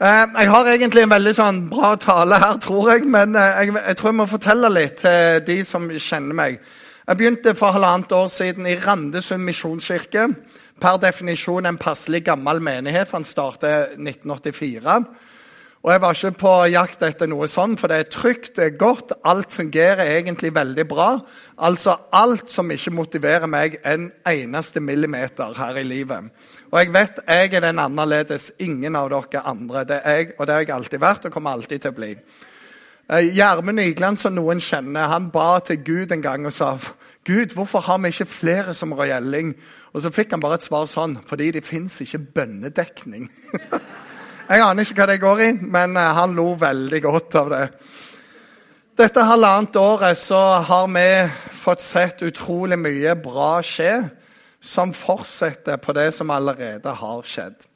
Eh, jeg har egentlig en veldig sånn bra tale her, tror jeg. Men eh, jeg, jeg, tror jeg må fortelle litt til de som kjenner meg. Jeg begynte for halvannet år siden i Randesund misjonskirke. Per definisjon en passelig gammel menighet, for den startet 1984. Og Jeg var ikke på jakt etter noe sånn, for det er trygt, det er godt. Alt fungerer egentlig veldig bra. Altså alt som ikke motiverer meg en eneste millimeter her i livet. Og jeg vet jeg er den annerledes. Ingen av dere andre. Det er jeg, og det har jeg alltid vært og kommer alltid til å bli. Eh, Gjermund Nygland, som noen kjenner, han ba til Gud en gang og sa Gud, hvorfor har vi ikke flere som Roy Elling? Og så fikk han bare et svar sånn fordi det fins ikke bønnedekning. Jeg aner ikke hva det går i, men eh, han lo veldig godt av det. Dette halvannet året så har vi fått sett utrolig mye bra skje, som fortsetter på det som allerede har skjedd.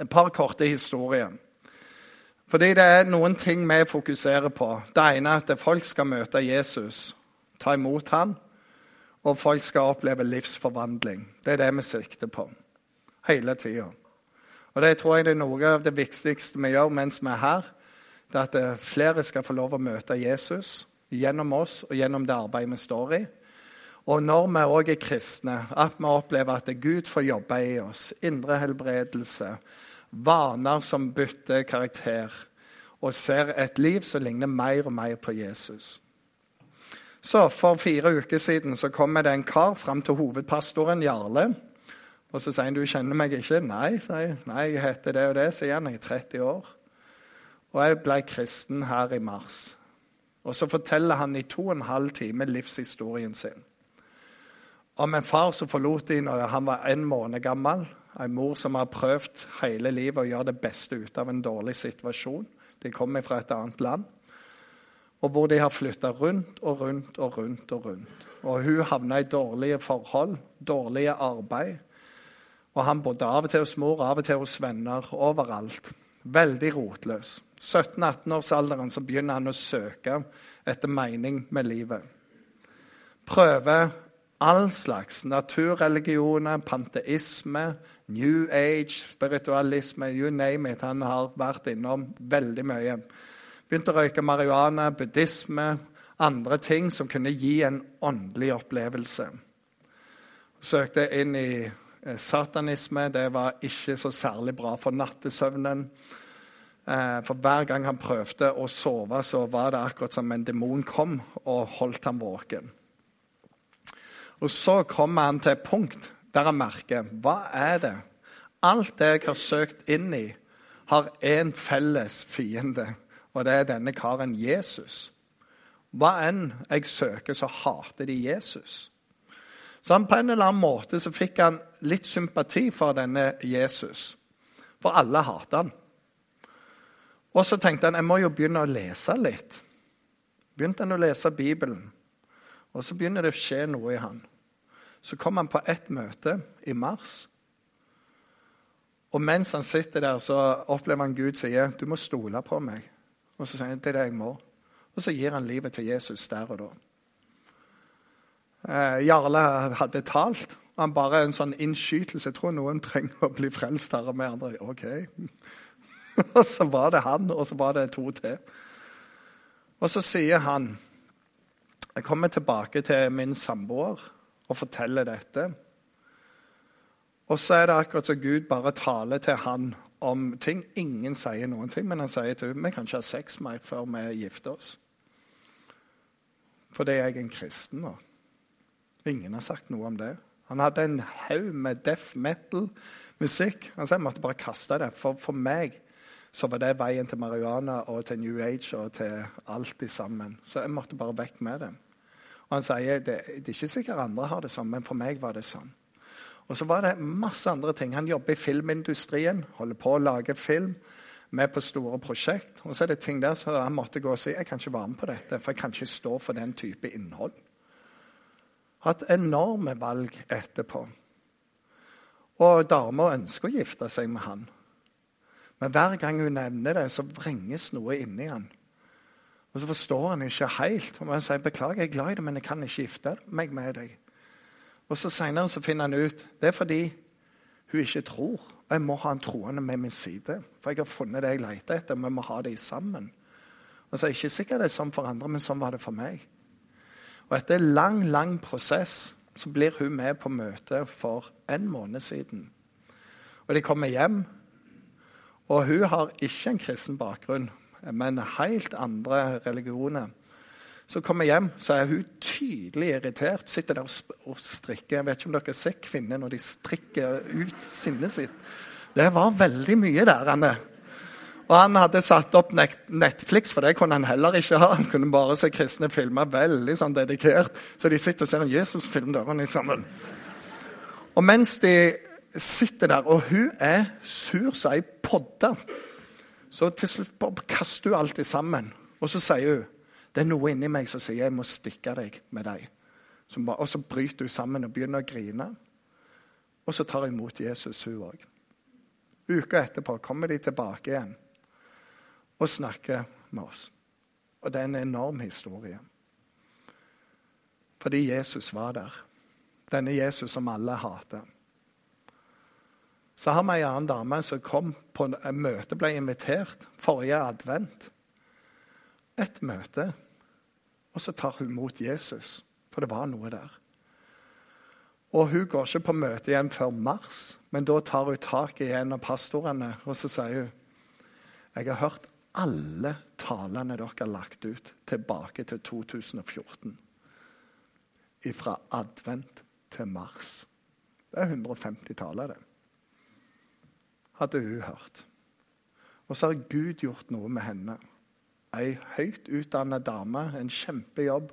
Et par korte historier. Fordi det er noen ting vi fokuserer på. Det ene er at folk skal møte Jesus, ta imot ham, og folk skal oppleve livsforvandling. Det er det vi sikter på hele tida. Og Det tror jeg det er noe av det viktigste vi gjør mens vi er her. Det er at flere skal få lov å møte Jesus gjennom oss og gjennom det arbeidet vi står i. Og når vi òg er kristne, at vi opplever at Gud får jobbe i oss. Indre helbredelse, vaner som bytter karakter, og ser et liv som ligner mer og mer på Jesus. Så For fire uker siden så kom det en kar fram til hovedpastoren Jarle og så sier han du kjenner meg ikke. Nei, sier jeg. Nei, jeg heter det og det, sier han. Jeg er 30 år. Og jeg ble kristen her i mars. Og så forteller han i to og en halv time livshistorien sin. Om en far som forlot dem når han var en måned gammel. En mor som har prøvd hele livet å gjøre det beste ut av en dårlig situasjon. De kommer fra et annet land. Og hvor de har flytta rundt og rundt og rundt. Og rundt. Og hun havna i dårlige forhold, dårlige arbeid. Og han bodde av og til hos mor, av og til hos venner, overalt. Veldig rotløs. 17-18-årsalderen så begynner han å søke etter mening med livet. Prøver all slags naturreligioner, panteisme, New Age, spiritualisme, you name it. Han har vært innom veldig mye. Begynte å røyke marihuana, buddhisme, andre ting som kunne gi en åndelig opplevelse. Søkte inn i Eh, satanisme det var ikke så særlig bra for nattesøvnen. Eh, for hver gang han prøvde å sove, så var det akkurat som en demon kom og holdt ham våken. Og Så kommer han til et punkt der han merker hva er det? Alt det jeg har søkt inn i, har én felles fiende, og det er denne karen Jesus. Hva enn jeg søker, så hater de Jesus. Så han på en eller annen måte så fikk han litt sympati for denne Jesus. For alle hater han. Og så tenkte han jeg må jo begynne å lese litt. Begynte han å lese Bibelen. Og så begynner det å skje noe i han. Så kom han på ett møte i mars. Og mens han sitter der, så opplever han Gud sier, 'Du må stole på meg.' Og så sier han, 'Det er det jeg må.' Og så gir han livet til Jesus der og da. Eh, Jarle hadde talt. Han bare en sånn innskytelse. Jeg tror noen trenger å bli frelst her og med andre. Ok. og så var det han, og så var det to til. Og så sier han Jeg kommer tilbake til min samboer og forteller dette. Og så er det akkurat som Gud bare taler til han om ting. Ingen sier noen ting, men han sier til henne vi kan ikke ha sex mer før vi gifter oss. Fordi jeg er en kristen nå. Ingen har sagt noe om det. Han hadde en haug med death metal-musikk. Han sa jeg måtte bare kaste det. For, for meg så var det veien til marihuana og til New Age og til alt i sammen. Så jeg måtte bare vekk med det. Og han sier det, det er ikke sikkert andre har det sånn, men for meg var det sånn. Og så var det masse andre ting. Han jobber i filmindustrien, holder på å lage film. Med på store prosjekt. Og så er det ting der så han måtte gå og si jeg kan ikke være med på dette, for jeg kan ikke stå for den type innhold hatt enorme valg etterpå. Og dama ønsker å gifte seg med han. Men hver gang hun nevner det, så vrenges noe inni han. Og så forstår han ikke helt. Og han sier beklager, jeg er glad i deg, men jeg kan ikke gifte meg med deg. Og så Senere så finner han ut det er fordi hun ikke tror Og jeg må ha en troende med min side. For jeg har funnet det jeg leter etter. Vi må ha det sammen. Og så er jeg ikke sikkert det er sånn for andre, men sånn var det for meg. Og etter en lang, lang prosess så blir hun med på møte for en måned siden. Og de kommer hjem, og hun har ikke en kristen bakgrunn, men helt andre religioner. Så kommer jeg hjem, så er hun tydelig irritert. Sitter der og strikker. Jeg vet ikke om dere ser kvinner når de strikker ut sinnet sitt. Det var veldig mye der. Anne. Og han hadde satt opp Netflix, for det kunne han heller ikke ha. Han kunne bare se kristne filmer veldig sånn dedikert. Så de sitter og ser en Jesus-film dørene sammen. Og mens de sitter der, og hun er sur som ei podde, så til slutt bare kaster hun alt sammen. Og så sier hun det er noe inni meg som sier jeg må stikke deg med deg. Og så bryter hun sammen og begynner å grine. Og så tar hun imot Jesus, hun òg. Uka etterpå kommer de tilbake igjen og snakker med oss. Og det er en enorm historie. Fordi Jesus var der. Denne Jesus som alle hater. Så har vi ei annen dame som kom på et møte, ble invitert forrige advent. Et møte. Og så tar hun mot Jesus, for det var noe der. Og hun går ikke på møte igjen før mars, men da tar hun tak i en av pastorene og så sier hun, jeg har hørt alle talene dere har lagt ut tilbake til 2014. Fra advent til mars. Det er 150 taler, det. Hadde hun hørt. Og så har Gud gjort noe med henne. Ei høyt utdannet dame, en kjempejobb.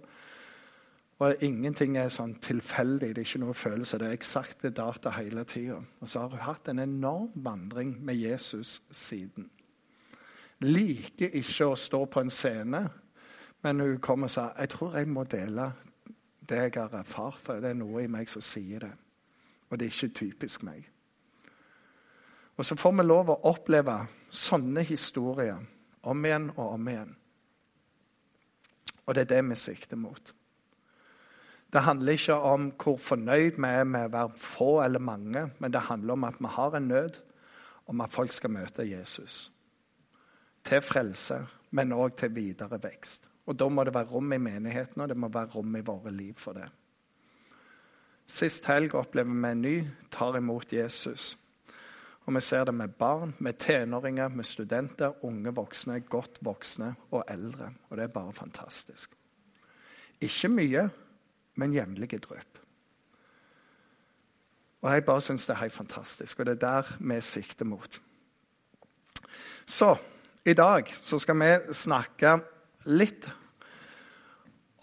Og ingenting er sånn tilfeldig, det er ikke noe følelse. Det er eksakte data hele tida. Og så har hun hatt en enorm vandring med Jesus siden liker ikke å stå på en scene, men hun kom og sa jeg tror jeg må dele det jeg har erfart, for det er noe i meg som sier det. Og det er ikke typisk meg. Og så får vi lov å oppleve sånne historier om igjen og om igjen. Og det er det vi sikter mot. Det handler ikke om hvor fornøyd vi er med å være få eller mange, men det handler om at vi har en nød om at folk skal møte Jesus til frelse, men òg til videre vekst. Og Da må det være rom i menigheten, og det må være rom i våre liv for det. Sist helg opplever vi en ny tar imot Jesus. Og Vi ser det med barn, med tenåringer, med studenter, unge voksne, godt voksne og eldre. Og det er bare fantastisk. Ikke mye, men jevnlige drypp. Og Jeg bare syns det er helt fantastisk, og det er der vi sikter mot. Så i dag så skal vi snakke litt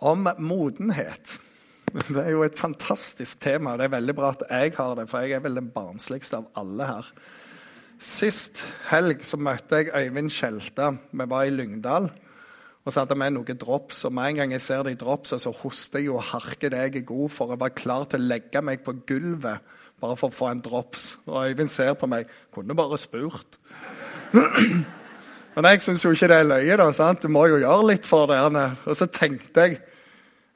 om modenhet. Det er jo et fantastisk tema. Det er veldig bra at jeg har det, for jeg er vel den barnsligste av alle her. Sist helg så møtte jeg Øyvind Skjelta. Vi var i Lyngdal. Og så hadde vi noen drops. Og med en gang jeg ser de drops, så hoster jeg og harker det jeg er god for. Jeg var klar til å legge meg på gulvet bare for å få en drops. Og Øyvind ser på meg. Kunne bare spurt. Men jeg syns jo ikke det er løye. da, sant? Du må jo gjøre litt for det. Og så tenkte jeg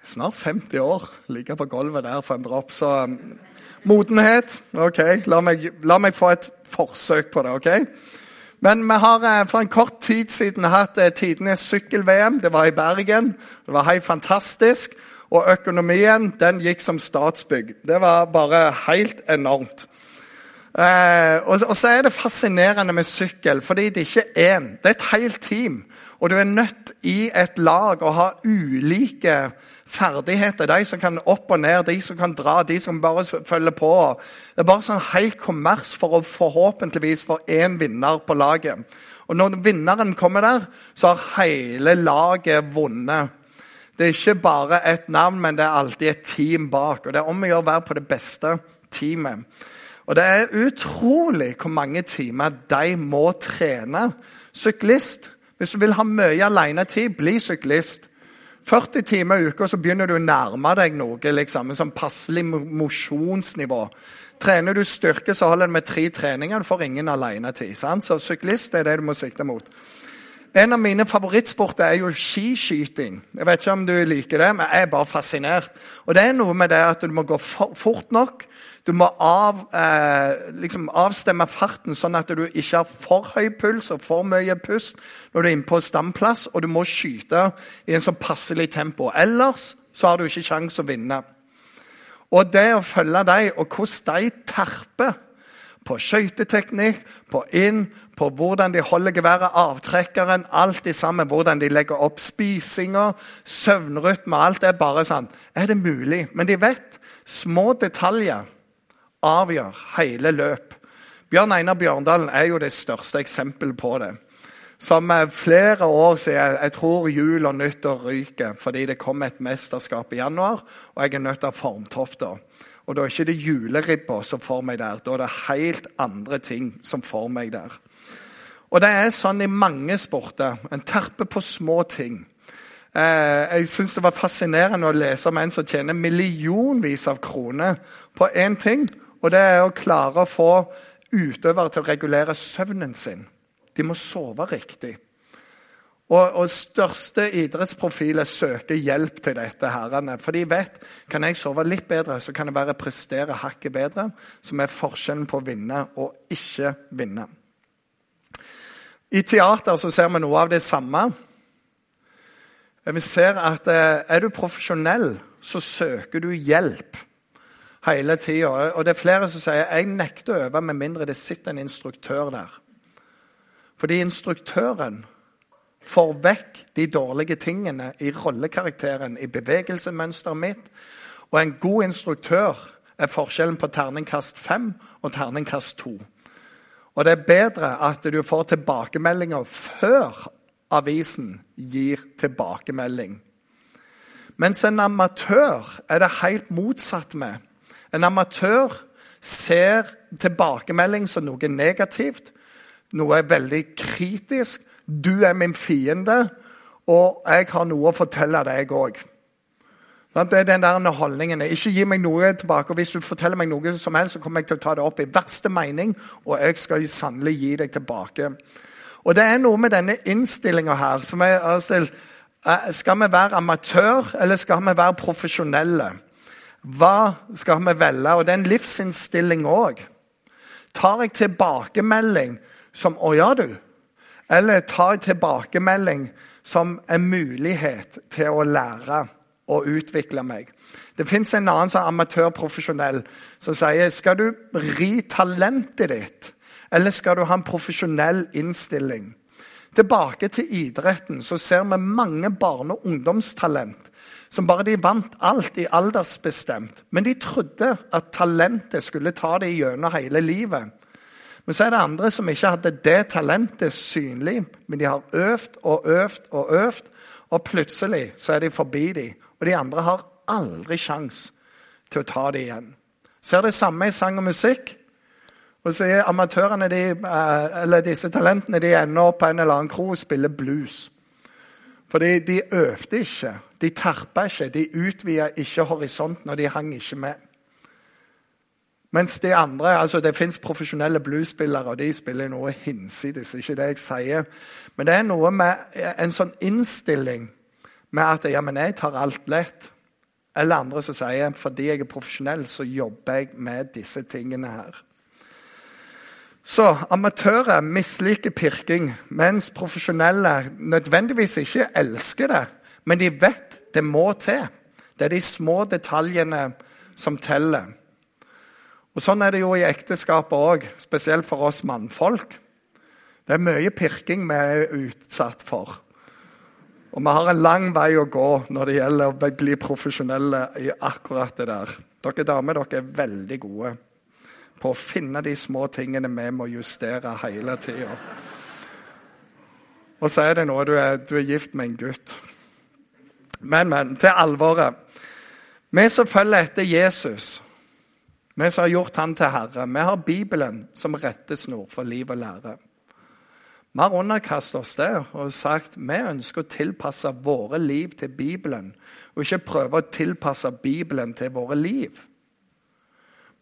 Snart 50 år, ligge på gulvet der for en dropp. Så um, modenhet OK, la meg, la meg, få et forsøk på det. ok? Men vi har eh, for en kort tid siden hatt eh, tidenes sykkel-VM. Det var i Bergen. Det var helt fantastisk. Og økonomien den gikk som Statsbygg. Det var bare helt enormt. Eh, og, og, så er det fascinerende med sykkel, fordi det ikke er én. Det er et helt team. Og du er nødt i et lag å ha ulike ferdigheter. De som kan opp og ned, de som kan dra, de som bare følger på. Det er bare sånn helt kommers for å forhåpentligvis få én vinner på laget. Og når vinneren kommer der, så har hele laget vunnet. Det er ikke bare et navn, men det er alltid et team bak. Og det er om å gjøre å være på det beste teamet. Og det er utrolig hvor mange timer de må trene. Syklist. Hvis du vil ha mye alenetid, bli syklist. 40 timer i uka så begynner du å nærme deg noe. liksom, En sånn passelig mosjonsnivå. Trener du styrke, så holder det med tre treninger. Du får ingen alenetid. Så syklist er det du må sikte mot. En av mine favorittsporter er jo skiskyting. Jeg vet ikke om du liker det, men jeg er bare fascinert. Og det er noe med det at du må gå fort nok Du må av, eh, liksom avstemme farten, sånn at du ikke har for høy puls og for mye pust når du er inne på stamplass, og du må skyte i en sånn passelig tempo. Ellers så har du ikke sjanse å vinne. Og det å følge dem, og hvordan de terper på skøyteteknikk, på inn, på hvordan de holder geværet, avtrekkeren, alt det samme. hvordan de legger opp spisinga, søvnrytme, alt er bare sånn. Er det mulig? Men de vet små detaljer avgjør hele løp. Bjørn Einar Bjørndalen er jo det største eksempelet på det. Som flere år siden Jeg tror jul og nyttår ryker fordi det kom et mesterskap i januar, og jeg er nødt til å ha formtofta. Og da er ikke det juleribba som får meg der. Da er det helt andre ting som får meg der. Og det er sånn i mange sporter. En terper på små ting. Eh, jeg syns det var fascinerende å lese om en som tjener millionvis av kroner på én ting. Og det er å klare å få utøvere til å regulere søvnen sin. De må sove riktig. Og, og største idrettsprofiler søker hjelp til dette. herrene, For de vet kan jeg sove litt bedre, så kan det være prestere hakket bedre. Som er forskjellen på å vinne og ikke vinne. I teater så ser vi noe av det samme. Vi ser at eh, er du profesjonell, så søker du hjelp hele tida. Og det er flere som sier jeg nekter å øve med mindre det sitter en instruktør der. Fordi instruktøren får vekk de dårlige tingene i rollekarakteren, i bevegelsemønsteret mitt. Og en god instruktør er forskjellen på terningkast fem og terningkast to. Og det er bedre at du får tilbakemeldinger før avisen gir tilbakemelding. Mens en amatør er det helt motsatt med. En amatør ser tilbakemelding som noe negativt, noe er veldig kritisk. Du er min fiende, og jeg har noe å fortelle deg òg. Det er den der holdningen. Ikke gi meg noe tilbake. og Hvis du forteller meg noe som helst, så kommer jeg til å ta det opp i verste mening, og jeg skal sannelig gi deg tilbake. Og det er noe med denne innstillinga her som er altså, Skal vi være amatør, eller skal vi være profesjonelle? Hva skal vi velge? Og det er en livsinnstilling òg. Tar jeg tilbakemelding som 'Å ja, du'? Eller tar jeg tilbakemelding som en mulighet til å lære og utvikle meg? Det fins en annen sånn amatørprofesjonell som sier skal du ri talentet ditt, eller skal du ha en profesjonell innstilling? Tilbake til idretten så ser vi mange barne- og ungdomstalent som bare de vant alt i aldersbestemt. Men de trodde at talentet skulle ta dem gjennom hele livet. Men så er det andre som ikke hadde det talentet synlig, men de har øvd og øvd og øvd, og plutselig så er de forbi dem. Og de andre har aldri sjans til å ta det igjen. Så er det samme i sang og musikk. Og så er amatørene, de, eh, eller disse talentene de ender opp på en eller annen kro og spiller blues. Fordi de øvde ikke, de terpa ikke, de utvida ikke horisonten, og de hang ikke med. Mens de andre, altså Det fins profesjonelle bluesspillere, og de spiller noe hinsides. ikke det jeg sier. Men det er noe med en sånn innstilling med at ja, men jeg tar alt lett. Eller andre som sier fordi jeg er profesjonell, så jobber jeg med disse tingene her. Så amatører misliker pirking, mens profesjonelle nødvendigvis ikke elsker det. Men de vet det må til. Det er de små detaljene som teller. Og Sånn er det jo i ekteskapet òg, spesielt for oss mannfolk. Det er mye pirking vi er utsatt for. Og vi har en lang vei å gå når det gjelder å bli profesjonelle i akkurat det der. Dere damer dere er veldig gode på å finne de små tingene vi må justere hele tida. Og så er det noe du er, du er gift med en gutt. Men, men, til alvoret. Vi som følger etter Jesus vi som har gjort han til herre, vi har Bibelen som rettesnor for liv og lære. Vi har underkastet oss det og sagt vi ønsker å tilpasse våre liv til Bibelen, og ikke prøve å tilpasse Bibelen til våre liv.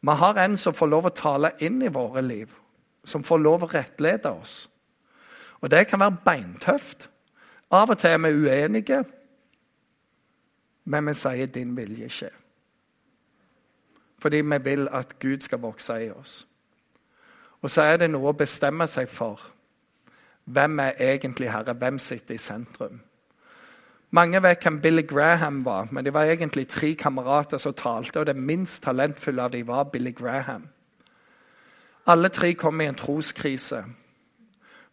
Vi har en som får lov å tale inn i våre liv, som får lov å rettlede oss. Og det kan være beintøft. Av og til er vi uenige, men vi sier 'din vilje skje'. fordi vi vil at Gud skal vokse i oss. Og så er det noe å bestemme seg for. Hvem er egentlig herre? Hvem sitter i sentrum? Mange vet hvem Billy Graham var, men det var egentlig tre kamerater som talte, og det minst talentfulle av dem var Billy Graham. Alle tre kom i en troskrise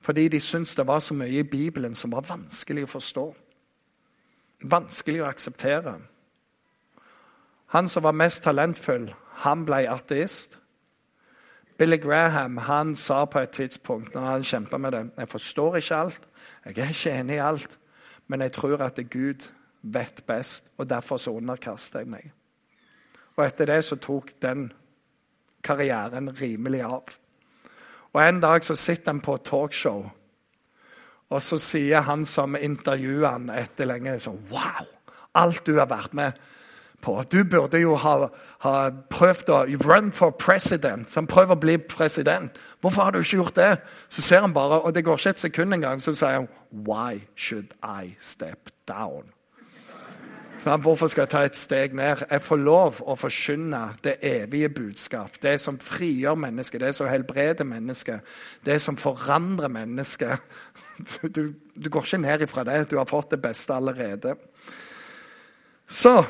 fordi de syntes det var så mye i Bibelen som var vanskelig å forstå. Vanskelig å akseptere. Han som var mest talentfull, han ble ateist. Billy Graham han sa på et tidspunkt når han kjempa med det Jeg forstår ikke alt, jeg er ikke enig i alt, men jeg tror at Gud vet best, og derfor så underkaster jeg meg. Og etter det så tok den karrieren rimelig av. Og En dag så sitter han på et talkshow, og så sier han som intervjuer han etter lenge sånn Wow! Alt du har vært med på. Du burde jo ha, ha prøvd å run for president. Så han prøver å bli president. Hvorfor har du ikke gjort det? Så ser han bare, og det går ikke et sekund engang, så sier han Why should I step down? Så hvorfor skal jeg ta et steg ned? Jeg får lov å forkynne det evige budskap. Det som frigjør mennesket, det som helbreder mennesket, det som forandrer mennesket. Du, du, du går ikke ned ifra det. Du har fått det beste allerede. Så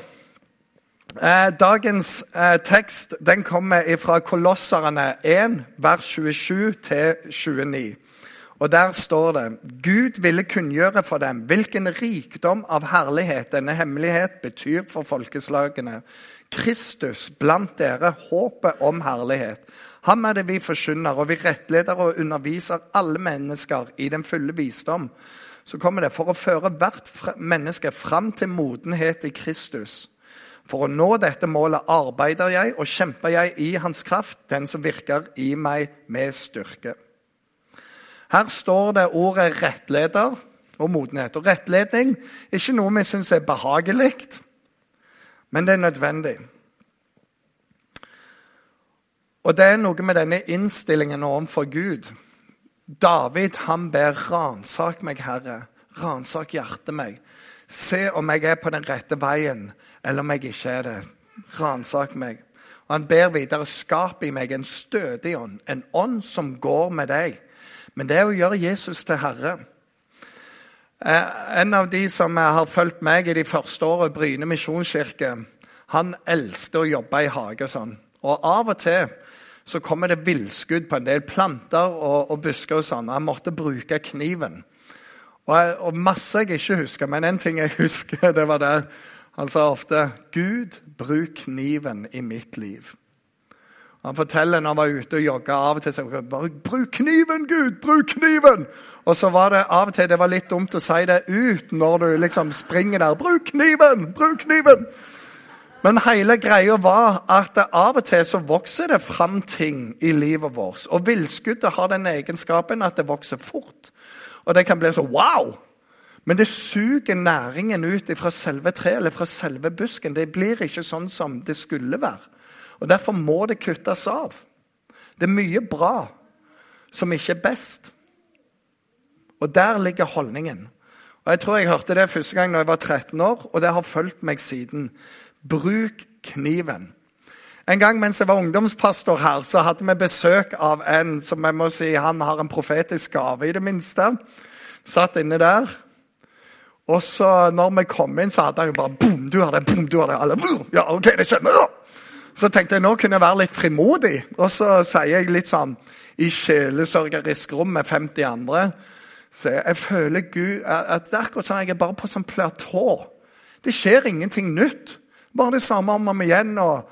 dagens eh, tekst den kommer fra Kolosserne 1, vers 27 29. Og Der står det Gud ville kunngjøre for dem hvilken rikdom av herlighet denne hemmelighet betyr for folkeslagene. Kristus blant dere, håpet om herlighet. Ham er det vi forkynner, og vi rettleder og underviser alle mennesker i den fulle visdom. Så kommer det for å føre hvert menneske fram til modenhet i Kristus. For å nå dette målet arbeider jeg og kjemper jeg i Hans kraft, den som virker i meg med styrke. Her står det ordet rettleder og modenhet. Og rettledning er ikke noe vi syns er behagelig, men det er nødvendig. Og det er noe med denne innstillingen overfor Gud. David han ber 'ransak meg, Herre'. Ransak hjertet meg. Se om jeg er på den rette veien eller om jeg ikke er det. Ransak meg. Og Han ber videre skap i meg en stødig ånd, en ånd som går med deg. Men det er å gjøre Jesus til herre. Eh, en av de som har fulgt meg i de første årene, Bryne misjonskirke, han elsket å jobbe i hage og sånn. Og av og til så kommer det villskudd på en del planter og, og busker og sånn. Han måtte bruke kniven. Og, og masse jeg ikke husker, men en ting jeg husker, det var det han sa ofte 'Gud, bruk kniven i mitt liv'. Han forteller når han var ute og jogga av og til så, bare 'Bruk kniven, Gud! Bruk kniven!' Og så var det av og til det var litt dumt å si det ut når du liksom springer der. 'Bruk kniven! Bruk kniven!' Men hele greia var at av og til så vokser det fram ting i livet vårt. Og villskuddet har den egenskapen at det vokser fort. Og det kan bli sånn Wow! Men det suger næringen ut fra selve treet eller fra selve busken. Det blir ikke sånn som det skulle være. Og Derfor må det kuttes av. Det er mye bra som ikke er best. Og der ligger holdningen. Og Jeg tror jeg hørte det første gang da jeg var 13 år, og det har fulgt meg siden. Bruk kniven. En gang mens jeg var ungdomspastor her, så hadde vi besøk av en som jeg må si han har en profetisk gave, i det minste. Satt inne der. Og så når vi kom inn, så hadde jeg bare boom, du har det, boom, du har det. Alle, ja, ok, det skjønner. Så tenkte jeg nå kunne jeg være litt frimodig. Og så sier jeg litt sånn i sjelesørgerisk rom med 50 andre så jeg, føler Gud, at det er akkurat sånn jeg er bare på sånn platå. Det skjer ingenting nytt. Bare det samme om og om igjen. og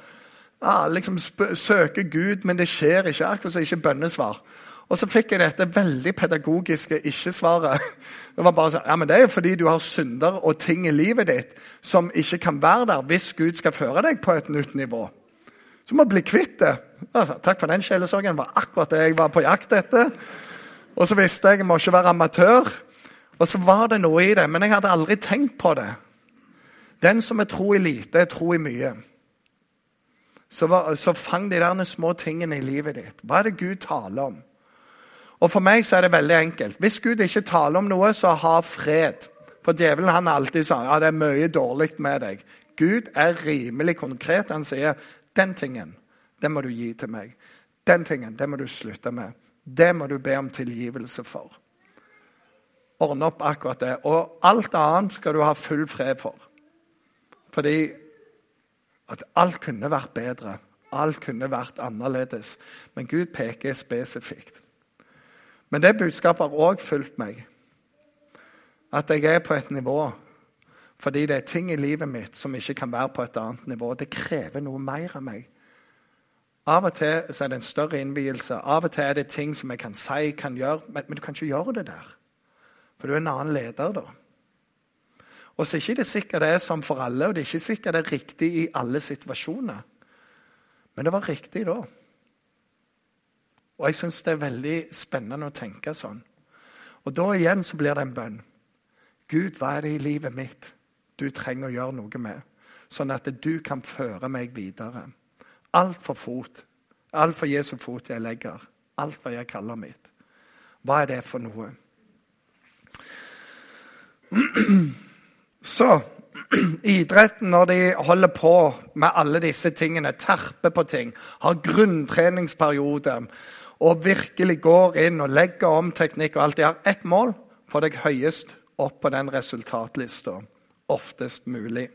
ja, liksom Søker Gud, men det skjer ikke. Akkurat som ikke bønnesvar. Og så fikk jeg dette veldig pedagogiske ikke-svaret. Det var bare sånn, ja, men det er jo fordi du har synder og ting i livet ditt som ikke kan være der hvis Gud skal føre deg på et nytt nivå. Så må bli kvitt det. Takk for den sjelesorgen. Var akkurat det jeg var på jakt etter. Og så visste jeg jeg må ikke være amatør. Og så var det noe i det, men jeg hadde aldri tenkt på det. Den som er tro i lite, er tro i mye. Så, så fang de der små tingene i livet ditt. Hva er det Gud taler om? Og For meg så er det veldig enkelt. Hvis Gud ikke taler om noe, så ha fred. For djevelen han alltid sa ja, det er mye dårlig med deg. Gud er rimelig konkret. Han sier den tingen det må du gi til meg. Den tingen, det må du slutte med. Det må du be om tilgivelse for. Ordne opp akkurat det. Og alt annet skal du ha full fred for. Fordi at alt kunne vært bedre. Alt kunne vært annerledes. Men Gud peker spesifikt. Men det budskapet har òg fulgt meg. At jeg er på et nivå fordi det er ting i livet mitt som ikke kan være på et annet nivå. Det krever noe mer av meg. Av og til er det en større innvielse. Av og til er det ting som jeg kan si, kan gjøre, men, men du kan ikke gjøre det der. For du er en annen leder da. Og så er ikke det sikkert det er som for alle, og det er ikke sikkert det er riktig i alle situasjoner. Men det var riktig da. Og jeg syns det er veldig spennende å tenke sånn. Og da igjen så blir det en bønn. Gud, hva er det i livet mitt du trenger å gjøre noe med, sånn at du kan føre meg videre? Alt for fot. Alt for Jesu fot jeg legger. Alt hva jeg kaller mitt. Hva er det for noe? Så idretten, når de holder på med alle disse tingene, terper på ting, har grunntreningsperiode og virkelig går inn og legger om teknikk og alt, de har ett mål få deg høyest opp på den resultatlista oftest mulig.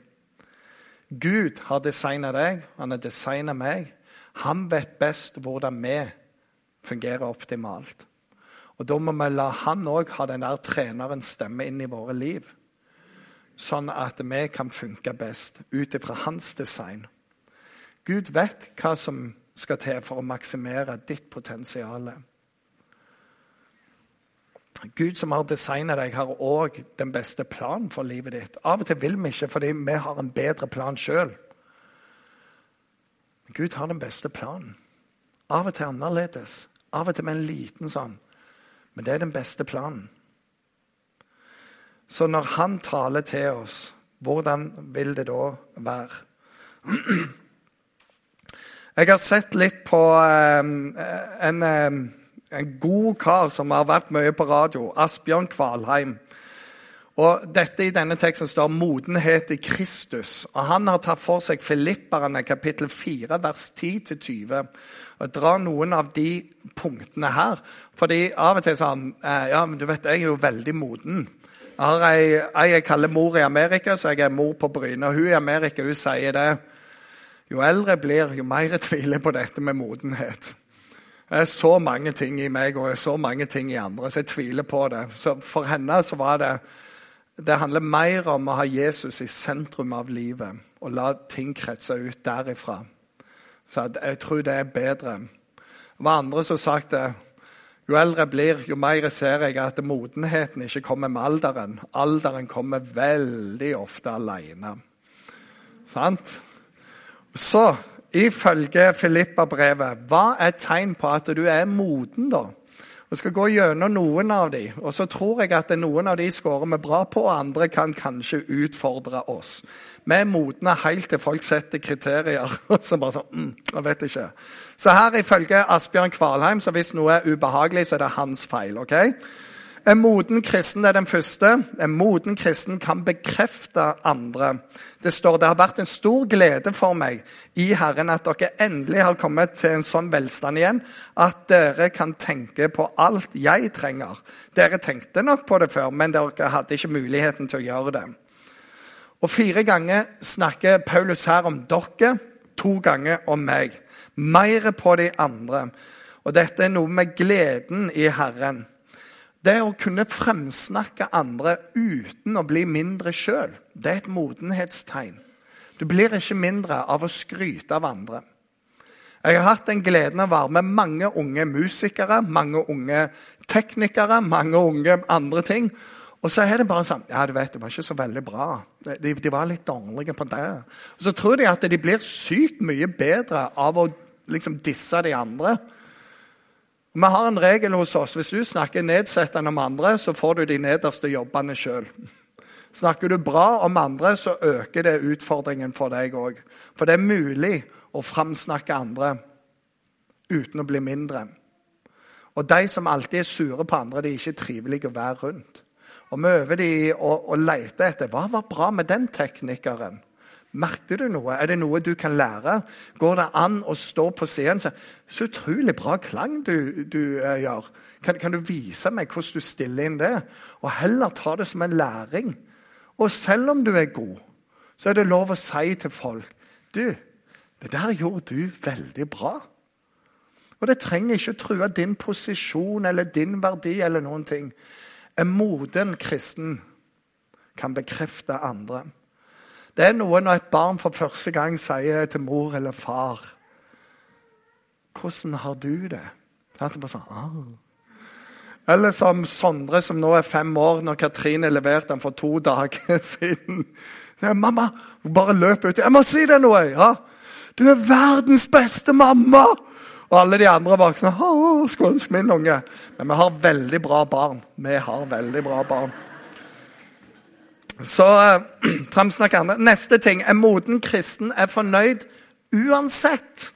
Gud har designa deg, han har designa meg. Han vet best hvordan vi fungerer optimalt. Og Da må vi la han òg ha den der trenerens stemme inn i våre liv. Sånn at vi kan funke best ut ifra hans design. Gud vet hva som skal til for å maksimere ditt potensial. Gud som har designet deg, har òg den beste planen for livet ditt. Av og til vil vi ikke fordi vi har en bedre plan sjøl. Gud har den beste planen. Av og til annerledes. Av og til med en liten sånn. Men det er den beste planen. Så når Han taler til oss, hvordan vil det da være? Jeg har sett litt på um, en um, en god kar som har vært mye på radio, Asbjørn Kvalheim. Og dette I denne teksten står 'modenhet i Kristus'. og Han har tatt for seg Filipperne kapittel 4, vers 10-20. Og drar noen av de punktene her. Fordi av og til sa han eh, ja, men du vet, jeg er jo veldig moden. Jeg har ei jeg kaller mor i Amerika, så jeg er mor på Bryne. Og hun i Amerika hun sier det. Jo eldre jeg blir, jo mer jeg tviler på dette med modenhet. Det er så mange ting i meg og så mange ting i andre, så jeg tviler på det. Så For henne så var det Det handler mer om å ha Jesus i sentrum av livet og la ting kretse ut derifra. Så jeg tror det er bedre. Det var andre som sa det. Jo eldre jeg blir, jo mer ser jeg at modenheten ikke kommer med alderen. Alderen kommer veldig ofte alene. Sant? Så Ifølge Filippa-brevet, hva er tegn på at du er moden, da? Vi skal gå gjennom noen av de, og så tror jeg at noen av de skårer vi bra på, og andre kan kanskje utfordre oss. Vi er modne helt til folk setter kriterier. og så bare sånn, mm, jeg vet ikke. Så her ifølge Asbjørn Kvalheim, så hvis noe er ubehagelig, så er det hans feil. ok? En moden kristen er den første. En moden kristen kan bekrefte andre. Det står det har vært en stor glede for meg i Herren at dere endelig har kommet til en sånn velstand igjen at dere kan tenke på alt jeg trenger. Dere tenkte nok på det før, men dere hadde ikke muligheten til å gjøre det. Og Fire ganger snakker Paulus her om dere, to ganger om meg. Mer på de andre. Og dette er noe med gleden i Herren. Det å kunne fremsnakke andre uten å bli mindre sjøl, det er et modenhetstegn. Du blir ikke mindre av å skryte av andre. Jeg har hatt den gleden av å være med mange unge musikere, mange unge teknikere, mange unge andre ting. Og så er det bare sånn Ja, du vet, det var ikke så veldig bra. De, de var litt dårlige på det. Og så tror de at de blir sykt mye bedre av å liksom disse de andre. Vi har en regel hos oss. Hvis du snakker nedsettende om andre, så får du de nederste jobbene sjøl. Snakker du bra om andre, så øker det utfordringen for deg òg. For det er mulig å framsnakke andre uten å bli mindre. Og de som alltid er sure på andre, de er ikke trivelige å være rundt. Og vi øver de å, å lete etter hva var bra med den teknikeren. Merket du noe? Er det noe du kan lære? Går det an å stå på scenen og si Så utrolig bra klang du, du uh, gjør. Kan, kan, du vise meg hvordan du stiller inn det? Og heller ta det som en læring. Og selv om du er god, så er det lov å si til folk Du, det der gjorde du veldig bra. Og det trenger ikke å true din posisjon eller din verdi eller noen ting. En moden kristen kan bekrefte andre. Det er noe når et barn for første gang sier til mor eller far 'Hvordan har du det?' Sånn. Eller som Sondre, som nå er fem år, når Katrine leverte den for to dager siden. 'Mamma!' Hun bare løp ut. 'Jeg må si deg noe!' ja. 'Du er verdens beste mamma!' Og alle de andre voksne 'Å, skulle ønske min unge.' Men vi har veldig bra barn. Vi har veldig bra barn. Så uh, andre. Neste ting. En moden kristen er fornøyd uansett.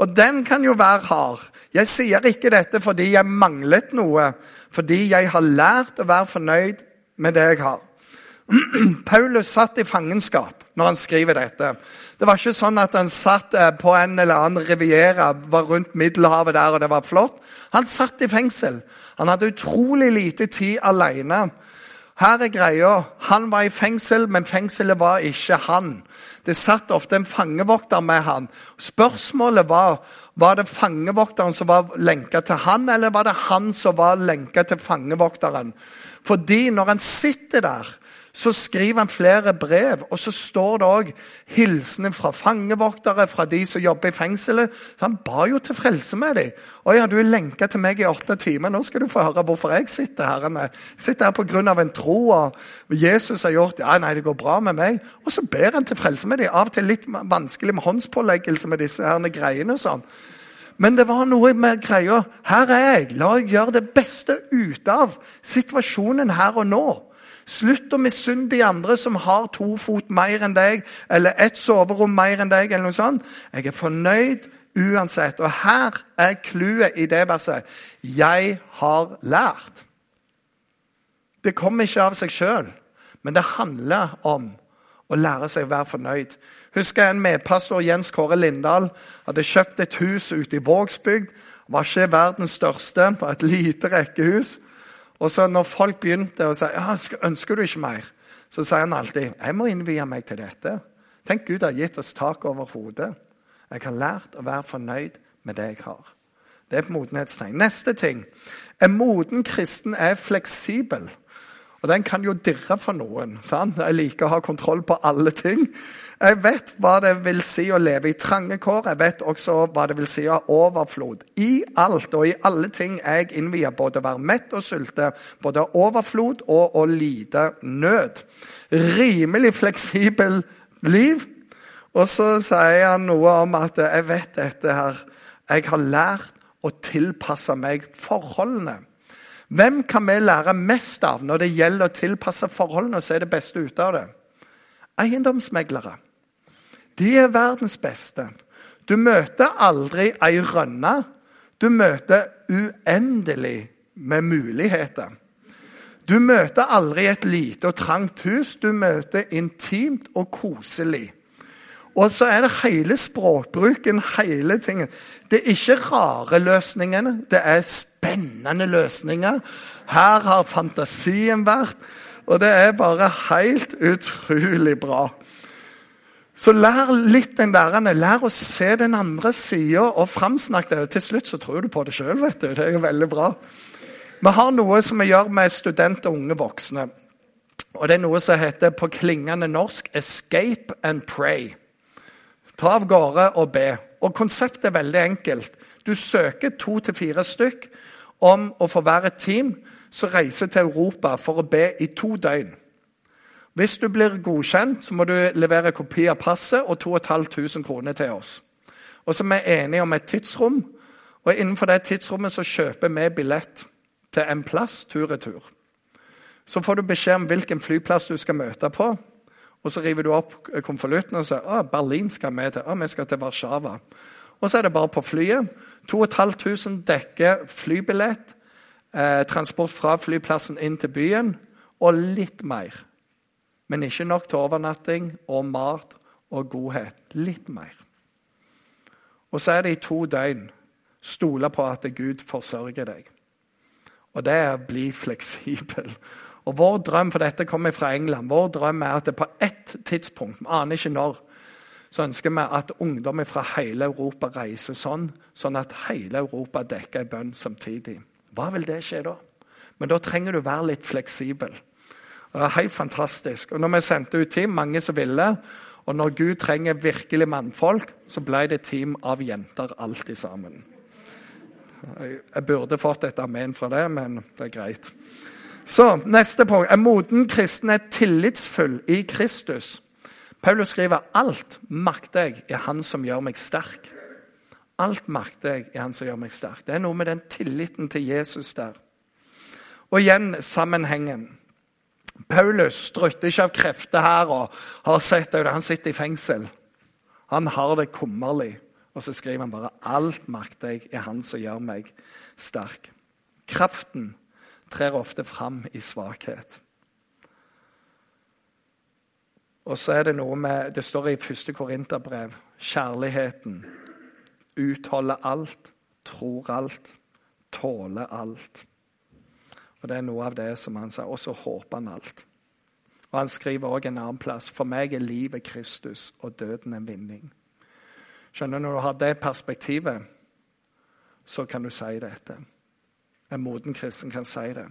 Og den kan jo være hard. Jeg sier ikke dette fordi jeg manglet noe, fordi jeg har lært å være fornøyd med det jeg har. Paulus satt i fangenskap når han skriver dette. Det var ikke sånn at han satt eh, på en eller annen riviera, var rundt Middelhavet der, og det var flott. Han satt i fengsel. Han hadde utrolig lite tid alene. Her er greia. Han var i fengsel, men fengselet var ikke han. Det satt ofte en fangevokter med han. Spørsmålet var var det fangevokteren som var lenka til han, eller var det han som var lenka til fangevokteren. Fordi når han sitter der så skriver han flere brev, og så står det òg hilsener fra fangevoktere, fra de som jobber i fengselet. Så han ba jo til frelse med dem. 'Å ja, du er lenka til meg i åtte timer. Nå skal du få høre hvorfor jeg sitter her.' Jeg sitter her pga. en tro, og Jesus har gjort ja, nei, det går bra med meg. Og så ber han til frelse med dem. Av og til litt vanskelig med håndspåleggelse med disse her greiene. sånn. Men det var noe med greia. Her er jeg. La jeg gjøre det beste ut av situasjonen her og nå. Slutt å misunne de andre som har to fot mer enn deg, eller ett soverom mer enn deg. eller noe sånt. Jeg er fornøyd uansett. Og her er clouet i det verset. Jeg har lært. Det kommer ikke av seg sjøl, men det handler om å lære seg å være fornøyd. Husker jeg en medpastor, Jens Kåre Lindahl, hadde kjøpt et hus ute i Vågsbygd. Var ikke verdens største, på et lite rekkehus. Og så når folk begynte å si ja, ønsker du ikke mer, så sier han alltid jeg må innvie meg til dette. Tenk Gud har gitt oss tak over hodet. Jeg har lært å være fornøyd med det jeg har. Det er et modenhetstegn. Neste ting. En moden kristen er fleksibel. Og den kan jo dirre for noen. Sant? Jeg liker å ha kontroll på alle ting. Jeg vet hva det vil si å leve i trange kår. Jeg vet også hva det vil si å ha overflod. I alt og i alle ting jeg innvier både å være mett og sulte, både overflod og å lide nød. Rimelig fleksibel liv. Og så sier han noe om at jeg vet dette her. Jeg har lært å tilpasse meg forholdene. Hvem kan vi lære mest av når det gjelder å tilpasse forholdene og se det beste ut av det? Eiendomsmeglere. De er verdens beste. Du møter aldri ei rønne. Du møter uendelig med muligheter. Du møter aldri et lite og trangt hus. Du møter intimt og koselig. Og så er det hele språkbruken, hele tingen. Det er ikke rare løsningene, det er spennende løsninger. Her har fantasien vært, og det er bare helt utrolig bra. Så lær litt den der, lær å se den andre sida og framsnakk det. Til slutt så tror du på det sjøl. Det er jo veldig bra. Vi har noe som vi gjør med studenter og unge voksne. Og Det er noe som heter på klingende norsk 'escape and pray'. Ta av gårde og be. Og Konseptet er veldig enkelt. Du søker to til fire stykk om å få være et team som reiser til Europa for å be i to døgn. Hvis du blir godkjent, så må du levere kopi av passet og 2500 kroner til oss. Og så er vi enige om et tidsrom, og innenfor det tidsrommet så kjøper vi billett til en plass tur-retur. Så får du beskjed om hvilken flyplass du skal møte på. Og så river du opp konvolutten og sier at Berlin skal vi til. Å, vi skal til Warszawa. Og så er det bare på flyet. 2500 dekker flybillett, eh, transport fra flyplassen inn til byen og litt mer men ikke nok til overnatting og mat og godhet. Litt mer. Og så er det i to døgn. Stole på at Gud forsørger deg. Og det er å bli fleksibel. Og Vår drøm for dette kommer fra England. Vår drøm er at det på ett tidspunkt, vi aner ikke når, så ønsker vi at ungdommer fra hele Europa reiser sånn, sånn at hele Europa dekker en bønn samtidig. Hva vil det skje da? Men da trenger du være litt fleksibel. Det er helt fantastisk. Og når vi sendte ut team, mange som ville, og når Gud trenger virkelig mannfolk, så ble det team av jenter alltid sammen. Jeg burde fått et amen fra det, men det er greit. Så, Neste punkt. Er moden kristen er tillitsfull i Kristus? Paulus skriver alt makter jeg i Han som gjør meg sterk. Alt makter jeg i Han som gjør meg sterk. Det er noe med den tilliten til Jesus der. Og igjen sammenhengen. Paulus strutter ikke av krefter her og har sett det. Han sitter i fengsel. Han har det kummerlig. Og så skriver han bare 'Alt makter jeg i Han som gjør meg sterk'. Kraften trer ofte fram i svakhet. Og så er det noe med Det står i første Korinterbrev kjærligheten. Utholder alt, tror alt, tåler alt. Og Det er noe av det som han sa. Og så håper han alt. Og Han skriver også en annen plass. For meg er livet Kristus og døden en vinning. Skjønner du, Når du har det perspektivet, så kan du si dette. En moden kristen kan si det.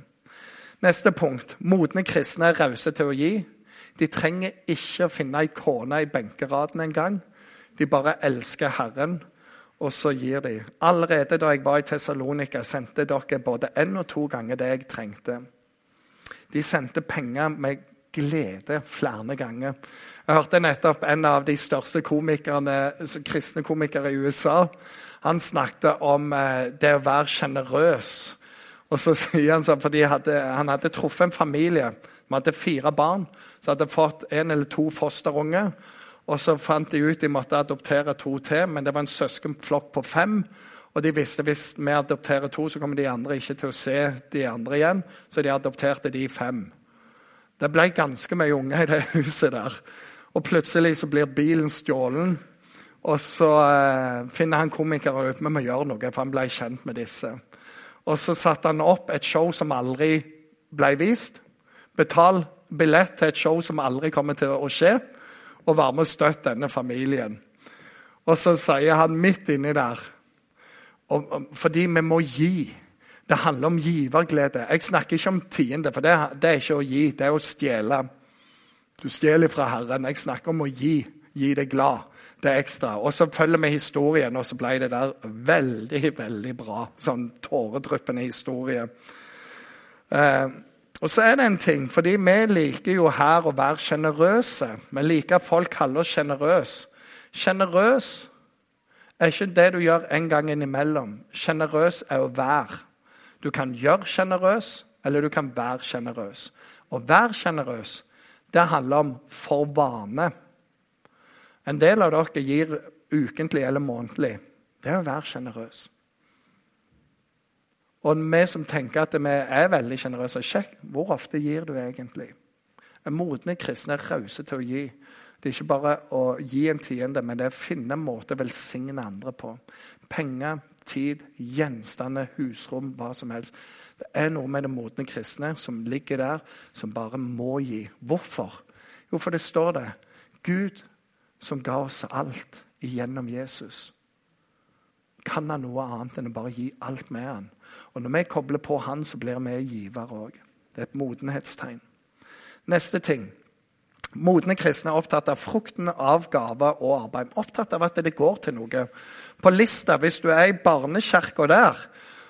Neste punkt. Modne kristne er rause til å gi. De trenger ikke å finne ei kone i benkeraden engang. De bare elsker Herren, og så gir de. Allerede da jeg var i Tessalonika, sendte dere både én og to ganger det jeg trengte. De sendte penger med glede flere ganger. Jeg hørte nettopp en av de største komikerne, kristne komikere i USA. Han snakket om eh, det å være sjenerøs. Og så sier Han sånn, fordi hadde, han hadde truffet en familie som hadde fire barn. som hadde fått en eller to fosterunger. Og så fant de ut de måtte adoptere to til, men det var en søskenflokk på fem. Og de visste hvis vi adopterer to, så kommer de andre ikke til å se de andre igjen. Så de adopterte de fem. Det ble ganske mye unger i det huset der. Og plutselig så blir bilen stjålen. Og så eh, finner han komikere ut vi må gjøre noe, for han ble kjent med disse. Og så satte han opp et show som aldri ble vist. Betal billett til et show som aldri kommer til å skje, og være med og støtte denne familien. Og så sier han midt inni der Fordi vi må gi. Det handler om giverglede. Jeg snakker ikke om tiende, for det, det er ikke å gi, det er å stjele. Du stjeler fra Herren. Jeg snakker om å gi. Gi deg glad. Det er ekstra. Og så følger vi historien, og så ble det der veldig, veldig bra. Sånn tåredryppende historie. Eh, og så er det en ting, fordi vi liker jo her å være sjenerøse. Vi liker at folk kaller oss sjenerøse. Sjenerøs er ikke det du gjør en gang innimellom. Sjenerøs er å være. Du kan gjøre sjenerøs, eller du kan være sjenerøs. Å være sjenerøs, det handler om for vane. En del av dere gir ukentlig eller månedlig. Det er å være sjenerøs. Og vi som tenker at vi er veldig sjenerøse, sjekk hvor ofte gir du egentlig. En modne kristne er rause til å gi. Det er ikke bare å gi en tiende, men det er å finne en måte å velsigne andre på. Penger, tid, gjenstander, husrom, hva som helst. Det er noe med det modne kristne som ligger der, som bare må gi. Hvorfor? Jo, for det står det. Gud som ga oss alt gjennom Jesus, kan han noe annet enn å bare gi alt med han. Og Når vi kobler på han, så blir vi givere òg. Det er et modenhetstegn. Neste ting. Modne kristne er opptatt av frukten av gaver og arbeid. Opptatt av at det går til noe. På lista, hvis du er i barnekirka der,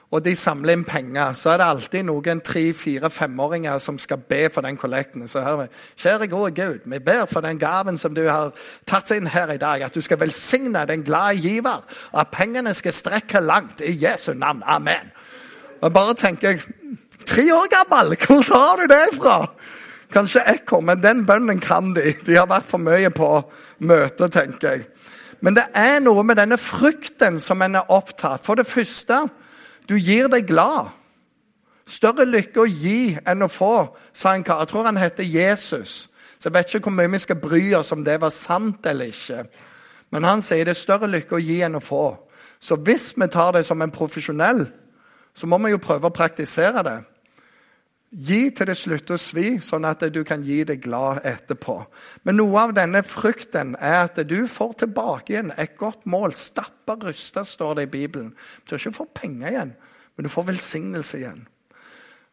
og de samler inn penger, så er det alltid noen tre-fire-femåringer som skal be for den kollekten. Så her, Kjære gode Gud, vi ber for den gaven som du har tatt inn her i dag. At du skal velsigne den glade giver, og at pengene skal strekke langt. I Jesu navn. Amen. Og bare tenker jeg Tre år gammel! Hvor tar du det fra? Kanskje ekko, men den bønnen kan de. De har vært for mye på møte, tenker jeg. Men det er noe med denne frukten som en er opptatt For det første du gir deg glad. Større lykke å gi enn å få, sa en kar. Jeg tror han heter Jesus. Så jeg vet ikke hvor mye vi skal bry oss om det var sant eller ikke. Men han sier det er større lykke å gi enn å få. Så hvis vi tar det som en profesjonell, så må vi jo prøve å praktisere det. Gi til det slutter å svi, sånn at du kan gi deg glad etterpå. Men noe av denne frykten er at du får tilbake igjen et godt mål. Stappa rusta, står det i Bibelen. Du ikke få penger igjen, men du får velsignelse igjen.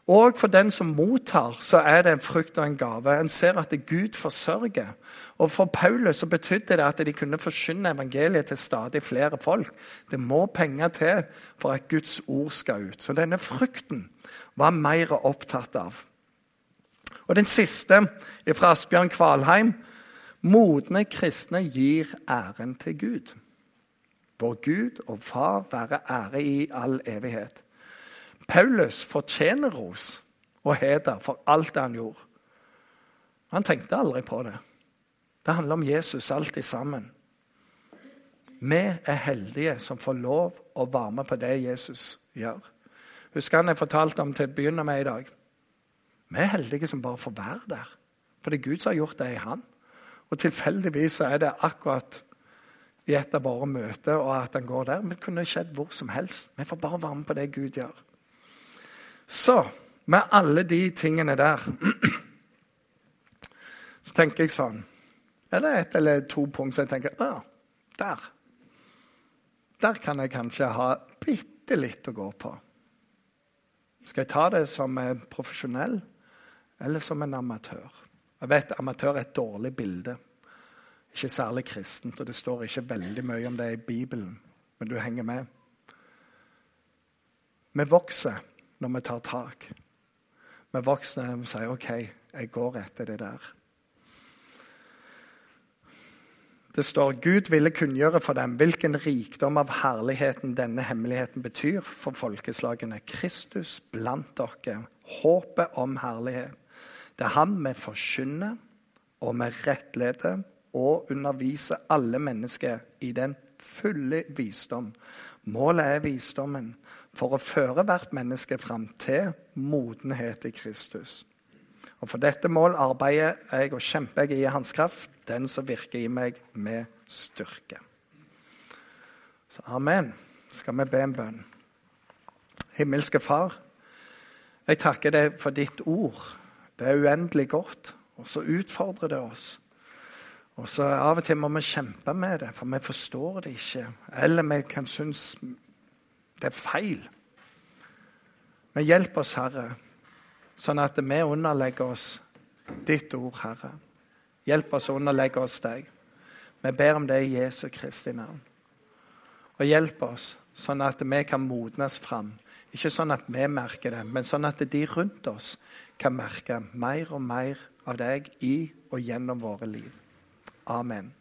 Og for den som mottar, så er det en frukt og en gave. En ser at Gud forsørger. Og For Paulus så betydde det at de kunne forsyne evangeliet til stadig flere folk. Det må penger til for at Guds ord skal ut. Så denne frukten var mer opptatt av. Og Den siste fra Asbjørn Kvalheim. Modne kristne gir æren til Gud. Vår Gud og Far være ære i all evighet. Paulus fortjener ros og heder for alt det han gjorde. Han tenkte aldri på det. Det handler om Jesus alltid sammen. Vi er heldige som får lov å være med på det Jesus gjør. Husker han jeg fortalte om til å begynne med i dag? Vi er heldige som bare får være der. For det er Gud som har gjort det i Han. Og tilfeldigvis er det akkurat i et av våre møter og at han går der. Men det kunne skjedd hvor som helst. Vi får bare være med på det Gud gjør. Så med alle de tingene der så tenker jeg sånn Er det ett eller to punkt som jeg tenker Ja, Der. Der kan jeg kanskje ha bitte litt å gå på. Skal jeg ta det som en profesjonell eller som en amatør? Jeg vet amatør er et dårlig bilde. Ikke særlig kristent, og det står ikke veldig mye om det i Bibelen. Men du henger med. Vi vokser når vi tar tak. Vi voksne sier OK, jeg går etter det der. Det står Gud ville kunngjøre for dem hvilken rikdom av herligheten denne hemmeligheten betyr for folkeslagene. Kristus blant dere, håpet om herlighet. Det er ham vi forkynner og vi rettleder og underviser alle mennesker i den fulle visdom. Målet er visdommen for å føre hvert menneske fram til modenhet i Kristus. Og For dette mål arbeider jeg og kjemper jeg i Hans kraft, den som virker i meg med styrke. Så amen. Skal vi be en bønn? Himmelske Far, jeg takker deg for ditt ord. Det er uendelig godt, og så utfordrer det oss. Og så Av og til må vi kjempe med det, for vi forstår det ikke. Eller vi kan synes det er feil. Men hjelp oss, Herre, sånn at vi underlegger oss ditt ord, Herre. Hjelp oss å underlegge oss deg. Vi ber om det i Jesu Kristi navn. Og hjelp oss sånn at vi kan modnes fram. Ikke sånn at vi merker det, men sånn at de rundt oss kan merke mer og mer av deg i og gjennom våre liv. Amen.